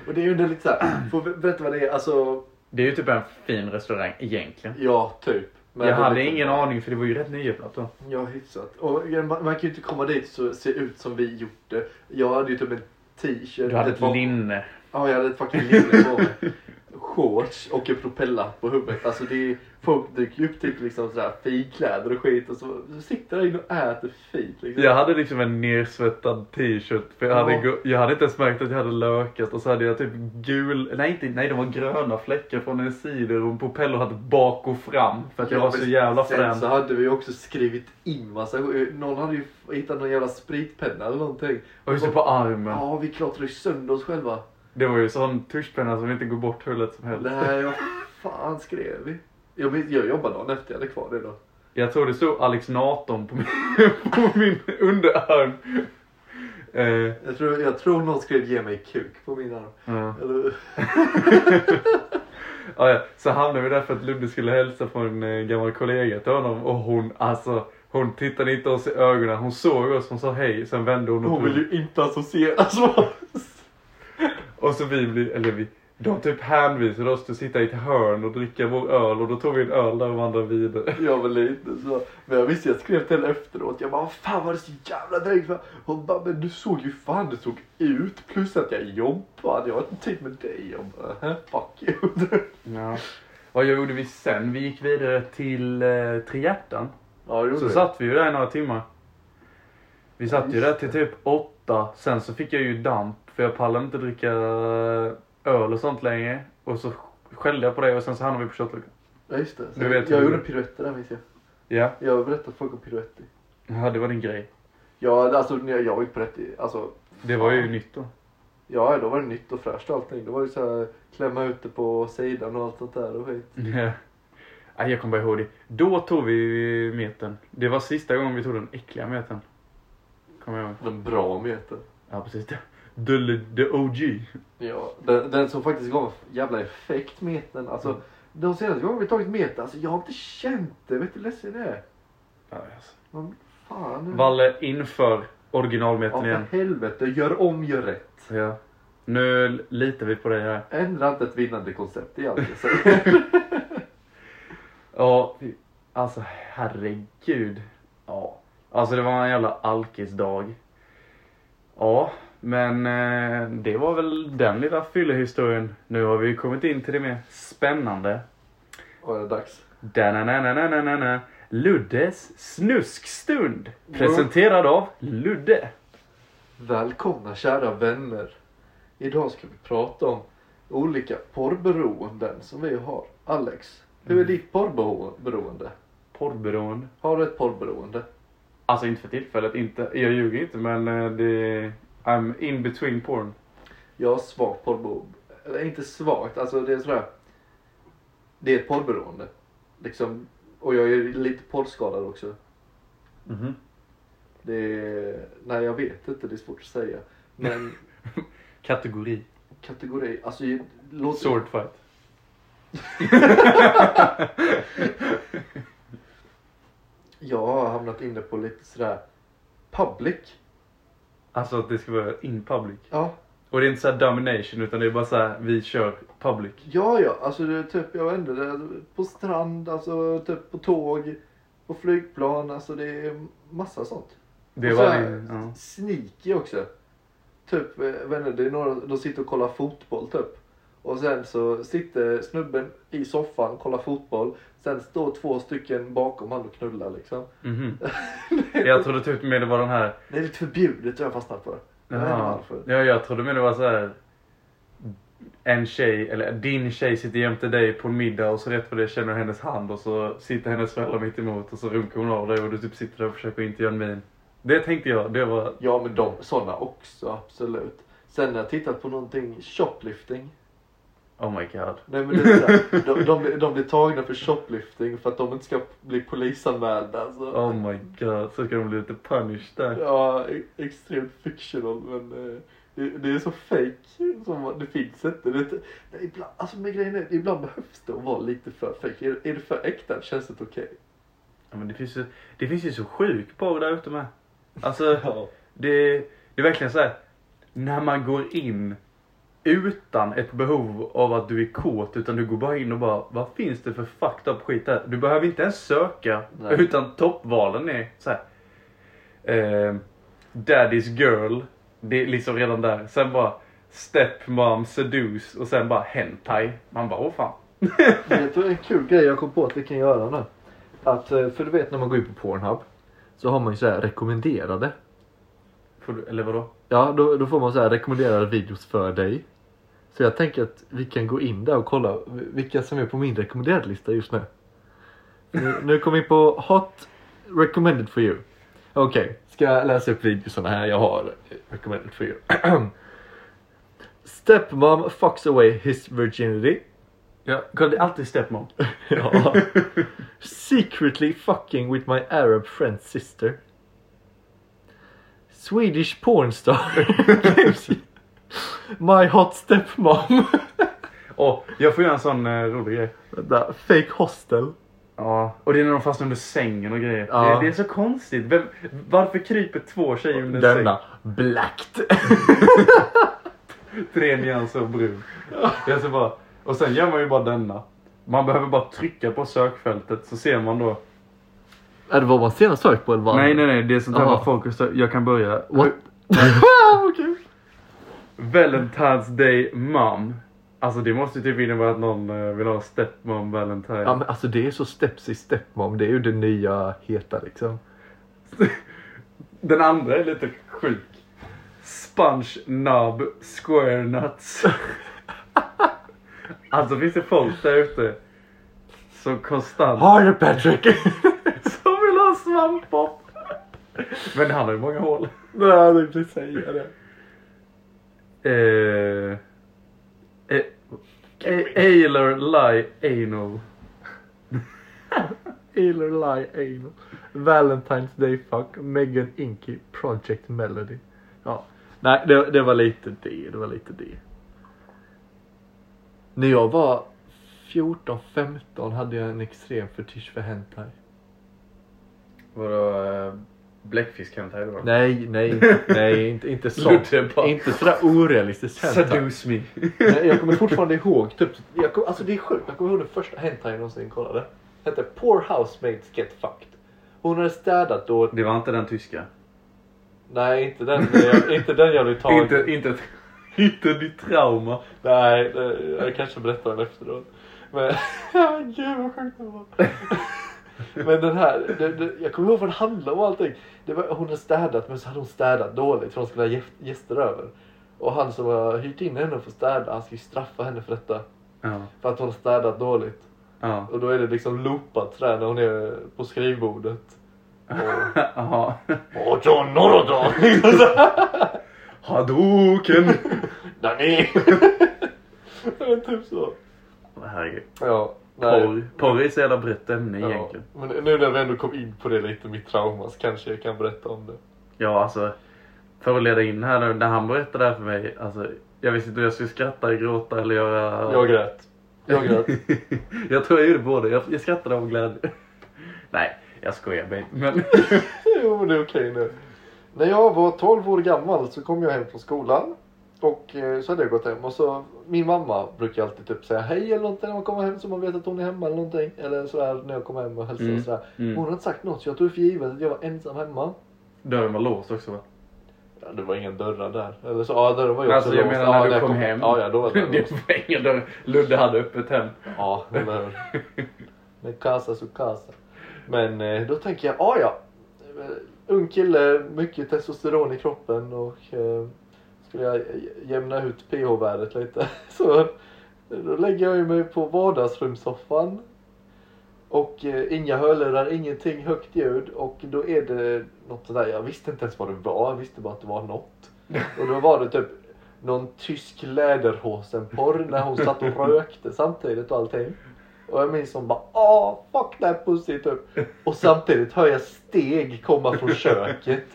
Och det är ju ändå lite såhär, får berätta vad det är? Alltså, Det är ju typ en fin restaurang egentligen. ja typ. Men jag hade ingen aning för det var ju rätt nyöppnat då. Ja, hyfsat. Och man, kan ju inte komma dit så se ut som vi gjort det. Jag hade ju typ en t-shirt. Du hade ett ett linne. Ja, jag hade ett fucking linne på mig. Shorts och en propellerhatt på huvudet. Alltså det folk dyker ju upp typ liksom sådär finkläder och skit och så, så sitter där inne och äter fint liksom. Jag hade liksom en nersvettad t-shirt för jag hade, Ja. jag hade inte ens märkt att jag hade lökat och så hade jag typ gul, nej inte, nej de var gröna fläckar från en sidor och en propellerhatt bak och fram för att jag Ja, var så jävla Sen frän. så hade vi också skrivit in massa, någon hade ju hittat någon jävla spritpenna eller någonting. Och just det, på armen. Ja, vi klottrade ju sönder oss själva. Det var ju sån tuschpenna som inte går bort hur lätt som helst. Nej, vad fan skrev vi? Jag, jag jobbade dagen efter, jag hade kvar det då. Jag tror det stod Alex Naton på min, på min underarm. Eh, Jag tror, jag tror någon skrev ge mig kuk på min arm. ja. Eller, Ja, ja. Så hamnade vi där för att Ludde skulle hälsa på en eh, gammal kollega till honom och hon, alltså, hon tittade inte oss i ögonen. Hon såg oss, hon sa hej, sen vände hon och hon vill ju inte associeras med oss. Och så vi blir, eller vi, de typ hänvisade oss till att sitta i ett hörn och dricka vår öl och då tog vi en öl där och vandrade vidare. Jag var lite så. Men jag visste, jag skrev till henne efteråt. Jag bara, vad fan var det så jävla för? Hon bara, men du såg ju fan det såg ut. Plus att jag jobbade. Jag har inte tid med dig. Jag bara, "Hä? fuck you. Ja. Vad gjorde vi sen? Vi gick vidare till eh, Tre Hjärtan. Ja, Så vi. satt vi ju där i några timmar. Vi satt ju där till typ åtta. Sen så fick jag ju damp för jag pallade inte dricka eh, öl och sånt längre. Och så skällde jag på det och sen så hamnade vi på shotluckan. Ja, just det. Du vet jag hur- gjorde piruetter där minns jag. Ja. Jag har berättat för folk om piruetter. ja, det var din grej. Ja, alltså när jag var ju på rätt i- alltså. Det var ju nytt då. Ja, då var det nytt och fräscht och allting. Då var det så här, klämma ut det på sidan och allt sånt där och skit. Ja. Nej, jag kommer bara ihåg det. Då tog vi meten. Det var sista gången vi tog den äckliga meten. Kommer jag ihåg. Den bra meten. Ja, precis. The, the, the OG. Ja, den, den som faktiskt gav jävla effekt meten. Alltså, Mm. de senaste gångerna vi tagit meten, alltså jag har inte känt det. Vet du hur ledsen jag är? Ja, alltså. Men fan. Valle inför ja, originalmeten igen. för helvete. Gör om, gör rätt. Ja. Nu litar vi på dig här. Ändra inte ett vinnande koncept, det är allt jag säger. Ja, alltså herregud. Ja. Alltså det var en jävla alkisdag. Ja, men eh, det var väl den lilla fyllehistorien. Nu har vi kommit in till det mer spännande. Och är det dags? Da-na-na-na-na-na-na. Luddes snuskstund. Presenterad av Ludde. Välkomna kära vänner. Idag ska vi prata om olika porrberoenden som vi har. Alex, hur är Mm. ditt porrberoende? Porrberoende. Har du ett porrberoende? Alltså inte för tillfället, inte. Jag ljuger inte men eh, det... I'm in between porn. Jag har svagt porrberoende. Eller inte svagt, alltså det är sådär. Det är ett porrberoende. Liksom, och jag är lite porrskadad också. Mhm. Det är, nej jag vet inte, det är svårt att säga. Men Kategori. kategori, alltså låt Sword fight. Jag har hamnat inne på lite sådär public. Alltså att det ska vara in public. Ja. Och det är inte så här domination utan det är bara så här, vi kör public. Ja, ja, alltså det är typ, jag vet inte, det är på strand, alltså typ på tåg, på flygplan, alltså det är massa sånt. Det var det, ja. Sneaky också. Typ, eh, jag vet inte, det är några, de sitter och kollar fotboll typ. Och sen så sitter snubben i soffan, kollar fotboll. Sen står två stycken bakom han och knullar liksom. Mhm. Jag trodde typ mer det var den här, Det är lite förbjudet har jag fastnat för. Jag. Ja, jag trodde mer det var så här. En tjej, eller din tjej sitter jämte dig på en middag och så rätt för det känner du hennes hand och så sitter hennes föräldrar mitt emot och så runkar hon av dig och du typ sitter där och försöker inte göra en min. Det tänkte jag, det var... Ja men de, sådana också, absolut. Sen har jag tittat på någonting, shoplifting. Oh my god. Nej men det är de, de, de blir tagna för shoplifting för att de inte ska bli polisanmälda. Alltså. Oh my god, så ska de bli lite punished där. Ja, e- extremt fictional men eh, det, det är så fake som det finns inte. Det, det, ibland, alltså med grejen är, ibland behövs det att vara lite för fake. Är, är det för äkta känns det okej. Ja, men det finns ju, det finns ju så sjukt porr där ute med. Alltså, Ja. det, det är verkligen så här. När man går in utan ett behov av att du är kåt utan du går bara in och bara vad finns det för fucked up skit där? Du behöver inte ens söka Nej. utan toppvalen är så här. Eh, Daddy's girl. Det är liksom redan där. Sen bara stepmom seduce och sen bara hentai. Man bara åh fan. Jag tror en kul grej jag kom på att vi kan göra nu. Att, eh, för du vet när man går in på Pornhub. Så har man ju så här rekommenderade. Får eller vadå? Ja, då, då får man så här rekommenderade videos för dig. Så jag tänker att vi kan gå in där och kolla vilka som är på min rekommenderade lista just nu. Nu, nu kommer vi in på Hot Recommended for you. Okej, ska jag läsa upp videosarna här jag har recommended for you. Stepmom fucks away his virginity. Ja, det är alltid stepmom. Ja. Secretly fucking with my Arab friend's sister. Swedish porn star. my hot stepmom. Åh, jag får göra en sån eh, rolig grej. Vänta, fake hostel. Ja, och det är när de fastnar under sängen och grejer. Ja. Det, det är så konstigt. Vem, varför kryper två tjejer under en Denna. Blacked. säng? Tre nyanser brun. Så bara, och sen gör man ju bara denna. Man behöver bara trycka på sökfältet så ser man då. Är det vad man senast sökt på eller vad? Nej, nej, nej. Det är sånt här Aha. vad folk har sökt. Jag kan börja. What? Okej. Valentine's Day Mom. Alltså det måste typ innebära att någon eh, vill ha stepmom valentine. Ja men alltså det är så steps i stepmom. Det är ju det nya heta liksom. Den andra är lite sjuk. Sponge Nub Square Nuts. alltså finns det folk där ute som konstant Har du Patrick? Svampbob. Men han har ju många hål. Nej, jag tänkte säga det. Eh, eh, Ailer Lie Anal. Ailer Lie Anal. Valentine's Day Fuck. Megan Inky Project Melody. Ja. Nej, det, det var lite det. Det var lite det. När jag var 14-15 hade jag en extrem fetisch för hentai. Vadå eh, bläckfisk hentai då? Nej, nej, nej, inte, inte sånt. Inte sådär orealistiskt. Seduce me. Nej, Jag kommer fortfarande ihåg, typ, jag kom, alltså det är sjukt, jag kommer ihåg den första hentai jag någonsin kollade. Hette Poor Housemates Get Fucked. Hon hade städat då, Det var inte den tyska. nej inte den, jag, inte den jag hade tagit. Inte, inte, inte ditt trauma. Nej, jag kanske berättar den efteråt. Men, gud vad sjukt det var. Men den här, det, det, jag kommer ihåg vad det handlade om allting. Det var, hon hade städat men så hade hon städat dåligt för hon skulle ha gäst- gäster över. Och han som har hyrt in henne för att städa, han ska ju straffa henne för detta. Ja. För att hon har städat dåligt. Ja. Och då är det liksom loopat sådär när hon är på skrivbordet. Och... Jaha. Norrodon! Hadouken! Danny! Men typ så. Herregud. Ja. Porr. Porr är så jävla brett ämne Ja. egentligen. Men nu när vi ändå kom in på det lite, mitt trauma, så kanske jag kan berätta om det. Ja, alltså. För att leda in här nu, när han berättade det här för mig. Alltså, jag visste inte om jag skulle skratta, gråta eller göra... Jag grät. Jag grät. jag tror jag gjorde både. Jag, jag skrattade av glädje. Nej, jag skojar babe. Men... jo men det är okej nu. När jag var 12 år gammal så kom jag hem från skolan. Och eh, så hade jag gått hem och så min mamma brukar alltid typ säga hej eller någonting när man kommer hem så man vet att hon är hemma eller någonting. Eller sådär när jag kommer hem och hälsar Mm, och sådär. mm. Hon har inte sagt något så jag tog för givet att jag var ensam hemma. Dörren var låst också va? Ja, det var inga dörrar där. Eller så, ja dörren var ju Alltså också jag låst. menar ja, när du kom hem. Ja, ja då var det låst. var ingen dörr. Ludde hade öppet hem. Ja, eller hur. Med casa su casa. Men eh, då tänker jag, ah, ja. eh, Ung kille, mycket testosteron i kroppen och skulle jag jämna ut pH-värdet lite. Så då lägger jag mig på vardagsrumssoffan. Och eh, inga hörlurar, ingenting, högt ljud. Och då är det något sådär, jag visste inte ens vad det var, jag visste bara att det var något. Och då var det typ någon tysk läderhosen-porr när hon satt och rökte samtidigt och allting. Och jag minns hon bara åh fuck that pussy typ. Och samtidigt hör jag steg komma från köket.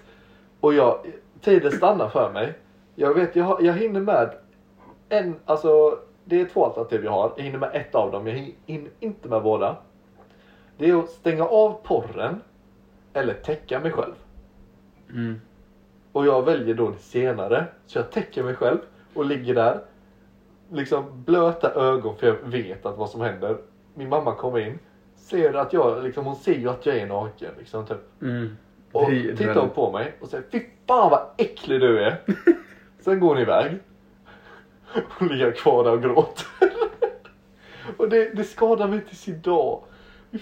Och jag, tiden stannar för mig. Jag vet, jag, har- jag hinner med en, alltså det är två alternativ jag har. Jag hinner med ett av dem, jag hin- hinner inte med båda. Det är att stänga av porren eller täcka mig själv. Mm. Och jag väljer då det senare. Så jag täcker mig själv och ligger där. Liksom blöta ögon för jag vet att vad som händer. Min mamma kommer in. Ser att jag, liksom, hon ser ju att jag är naken. Liksom, typ. Mm. Och tittar hon på mig och säger Fy fan vad äcklig du är. Sen går hon iväg. Och ligger kvar där och gråter. och det, det skadar mig tills idag. Fy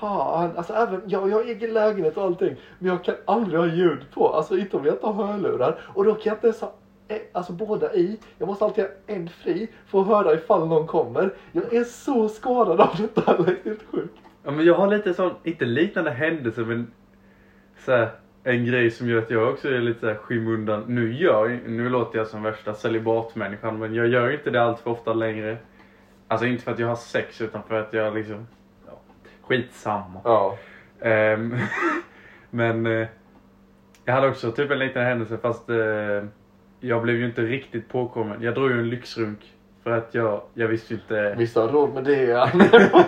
fan. Alltså även, jag, jag har egen lägenhet och allting. Men jag kan aldrig ha ljud på. Alltså inte om jag inte har hörlurar. Och då kan jag inte ens ha eh, Alltså båda i. Jag måste alltid ha en fri för att höra ifall någon kommer. Jag är så skadad av detta. Det är helt sjukt. Ja, men jag har lite sån, inte liknande händelse men så här, en grej som gör att jag också är lite skymundan. Nu gör nu låter jag som värsta celibatmänniskan men jag gör inte det allt för ofta längre. Alltså inte för att jag har sex utan för att jag liksom, ja, skitsamma. Ja. Ehm, men eh, jag hade också typ en liten händelse fast eh, jag blev ju inte riktigt påkommen. Jag drog ju en lyxrunk för att jag, jag visste inte. Vissa har råd med det. Ja.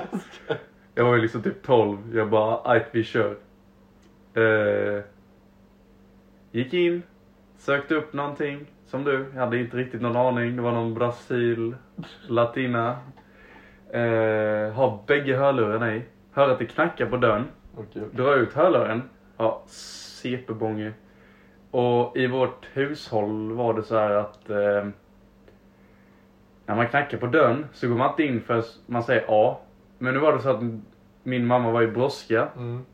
Jag var ju liksom typ 12. Jag bara, aj vi kör. Eh, gick in, sökte upp någonting som du. Jag hade inte riktigt någon aning. Det var någon Brasil, latina. Eh, har bägge hörlurarna i. Hör att det knackar på dörren. Okej. Drar ut hörluren. Ja, CP-bånge. Och i vårt hushåll var det så här att eh, när man knackar på dörren så går man inte in förrän man säger ja. Men nu var det så att min mamma var i brådska. Mm.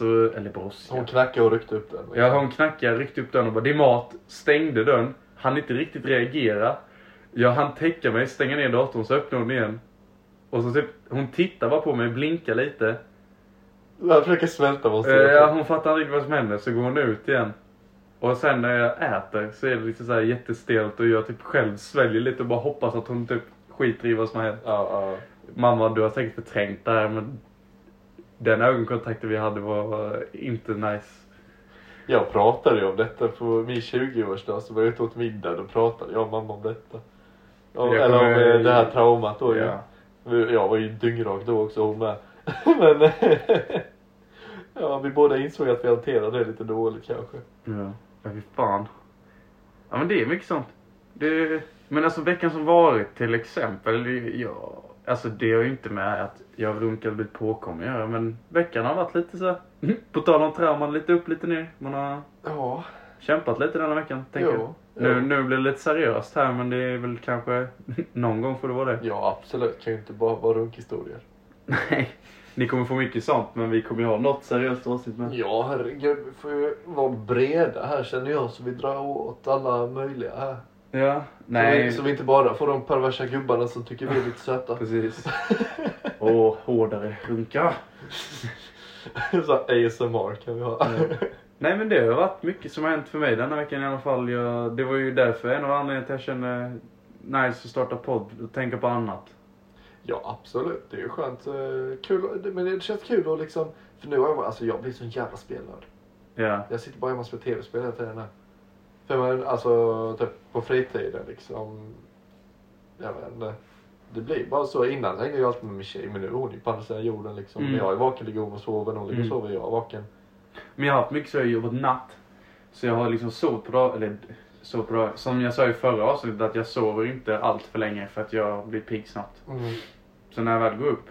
Så, eller brådska. Hon knackade och ryckte upp den. liksom. Ja, hon knackade, ryckte upp dörren och bara det är mat. Stängde dörren. Han inte riktigt reagera. Jag hann täcka mig, stänga ner datorn så öppnade hon igen. Och så typ, hon tittar bara på mig, blinkar lite. Jag försöker smälta vad hon Eh. Ja, hon fattar inte vad som händer så går hon ut igen. Och sen när jag äter så är det lite så här jättestelt och jag typ själv sväljer lite och bara hoppas att hon typ skiter i vad som har hänt. Ja, ja. Mamma, du har säkert förträngt det här men den ögonkontakten vi hade var inte nice. Jag pratade ju om detta på min 20-årsdag så var jag ute åt middag. Då pratade jag och mamma om detta. Jag eller om eh, det här traumat då ju. Ja. Jag var ju dyngrak då också hon med. Men ja, vi båda insåg att vi hanterade det lite dåligt kanske. Ja, ja fy fan. Ja men det är mycket sånt. Det, men alltså veckan som varit till exempel. Ja, alltså det har ju inte med att jag runkat och blivit påkommen göra. Men veckan har varit lite så här, På tal om trauman, lite upp lite ner. Man har Ja, kämpat lite denna veckan. Tänker jag. Nu, nu blir det lite seriöst här men det är väl kanske någon gång får det vara det. ja absolut. Kan ju inte bara vara runkhistorier. Nej. Ni kommer få mycket sånt men vi kommer ju ha något seriöst avsnitt med. Ja herregud, vi får ju vara breda här känner jag så vi drar åt alla möjliga här. Ja. Så Nej. vi, så vi inte bara får de perversa gubbarna som tycker vi är lite söta. Precis. Och hårdare runka. så ASMR kan vi ha. Nej men det har varit mycket som har hänt för mig denna veckan i alla fall. Jag, det var ju därför en av anledningarna till att jag känner nice att starta podd och tänka på annat. Ja absolut, det är ju skönt. eh, Kul, men det känns kul att liksom, för nu har jag, alltså jag blir sån jävla spelnörd. Ja. Jag sitter bara hemma och spelar tv-spel hela tiden här. För man, alltså typ på fritiden liksom. Jag vet inte. det blir bara så. Innan hängde jag alltid med min tjej men nu är hon ju på andra sidan jorden liksom. Mm. När jag är vaken ligger hon och sover, när hon ligger och Mm. sover jag är vaken. Men jag har haft mycket så jag har jobbat natt. Så jag har liksom sovit på dag, eller sovit på dag. Som jag sa i förra avsnittet att jag sover inte allt för länge för att jag blir pigg snabbt. Mm. Så när jag väl går upp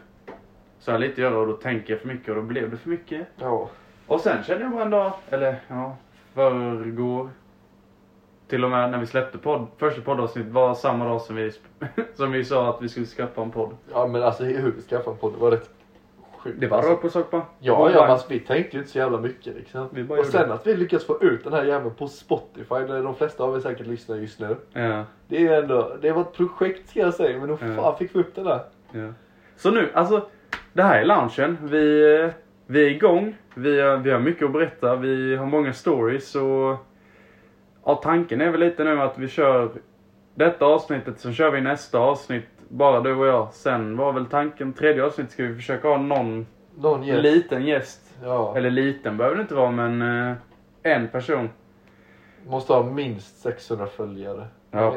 så har jag lite att göra och då tänker jag för mycket och då blev det för mycket. Ja. Och sen kände jag bara en dag, eller ja, förrgår. Till och med när vi släppte podd, första poddavsnittet var samma dag som vi, som vi sa att vi skulle skaffa en podd. ja men alltså hur vi skaffade en podd det var rätt sjukt. Det var alltså. rakt på sak bara. Ja, ja men alltså, vi tänkte ju inte så jävla mycket liksom. Vi bara Och sen att vi lyckas få ut den här jäveln på Spotify där de flesta av er säkert lyssnar just nu. Ja, Det är ändå, det var ett projekt ska jag säga men då Ja. fan fick vi upp den där. ja. Så nu, alltså. Det här är loungen. Vi, eh, vi är igång. Vi, vi har mycket att berätta. Vi har många stories och ja, tanken är väl lite nu att vi kör detta avsnittet, så kör vi nästa avsnitt, bara du och jag. Sen var väl tanken, tredje avsnittet ska vi försöka ha någon Någon gäst. liten gäst. Ja. Eller liten behöver det inte vara, men eh, en person. Måste ha minst 600 följare. Ja.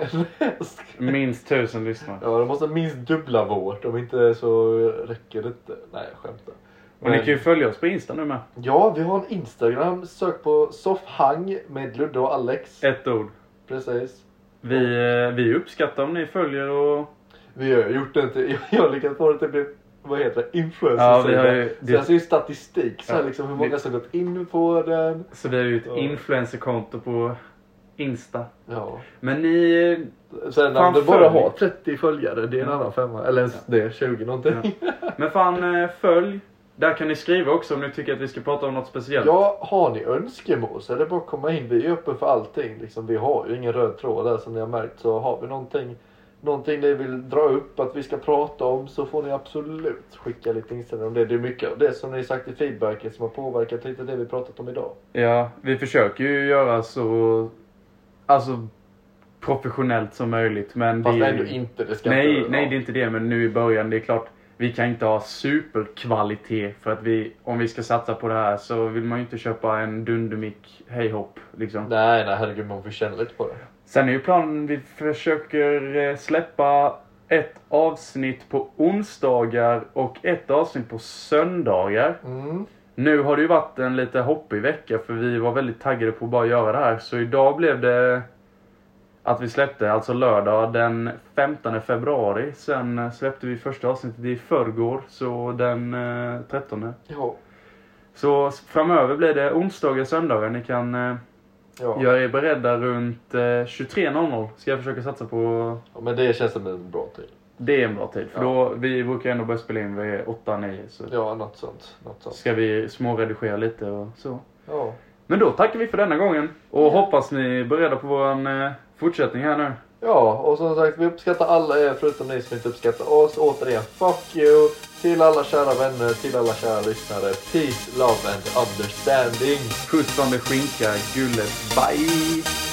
Minst tusen lyssnare. ja, de måste ha minst dubbla vårt. Om inte så räcker det inte. Nej, jag skämtar. Och ni kan ju följa oss på Insta nu med. Ja, vi har en Instagram. Sök på soffhang med Ludde och Alex. Ett ord. Precis. Vi, eh, vi uppskattar om ni följer och... Vi har gjort det till, jag har lyckats få det till bli, vad heter det, influencer. Ja, vi har ju- Så jag ser ju statistik, så här, Ja, liksom, hur vi- många som gått in på den. Så vi har ju ett Ja. influencerkonto på Insta. Ja. Men ni... Sen Fan, om du bara har 30 följare, det är en Ja. annan femma. Eller ens det, 20 någonting. Men fan, eh, följ. Där kan ni skriva också om ni tycker att vi ska prata om något speciellt. Ja, har ni önskemål så är det bara att komma in. Vi är öppna för allting. Liksom, vi har ju ingen röd tråd där som ni har märkt. Så har vi någonting, någonting ni vill dra upp att vi ska prata om så får ni absolut skicka lite inställningar om det. Det är mycket av det som ni sagt i feedbacken som har påverkat lite det vi pratat om idag. Ja, vi försöker ju göra så... Alltså professionellt som möjligt. Men Fast det ändå inte. Det ska Nej, nej det är inte det. Men nu i början, det är klart. Vi kan inte ha superkvalitet för att vi, om vi ska satsa på det här så vill man ju inte köpa en dundermick hej hopp liksom. Nej, nej herregud man får känna lite på det. Sen är ju planen, vi försöker eh, släppa ett avsnitt på onsdagar och ett avsnitt på söndagar. Mm. Nu har det ju varit en lite hoppig vecka för vi var väldigt taggade på att bara göra det här. Så idag blev det att vi släppte, alltså lördag den 15 februari. Sen eh, släppte vi första avsnittet i förrgår, så den eh, 13. Ja. Så framöver blir det onsdagar och söndagar. Ni kan eh, Ja. göra er beredda runt eh, 23.00. Ska jag försöka satsa på. ja. Men det känns som en bra tid. Det är en bra tid. För Ja. då, vi brukar ändå börja spela in vid 8-9. Så Ja, något sånt. Något sånt. ska vi småredigera lite och så. Ja. Men då tackar vi för denna gången. Och Ja. hoppas ni är beredda på vår eh, fortsättning här nu. Ja, och som sagt vi uppskattar alla er förutom ni som inte uppskattar oss. Återigen, fuck you! Till alla kära vänner, till alla kära lyssnare. Peace, love and understanding. Puss det skinka gullet. Bye!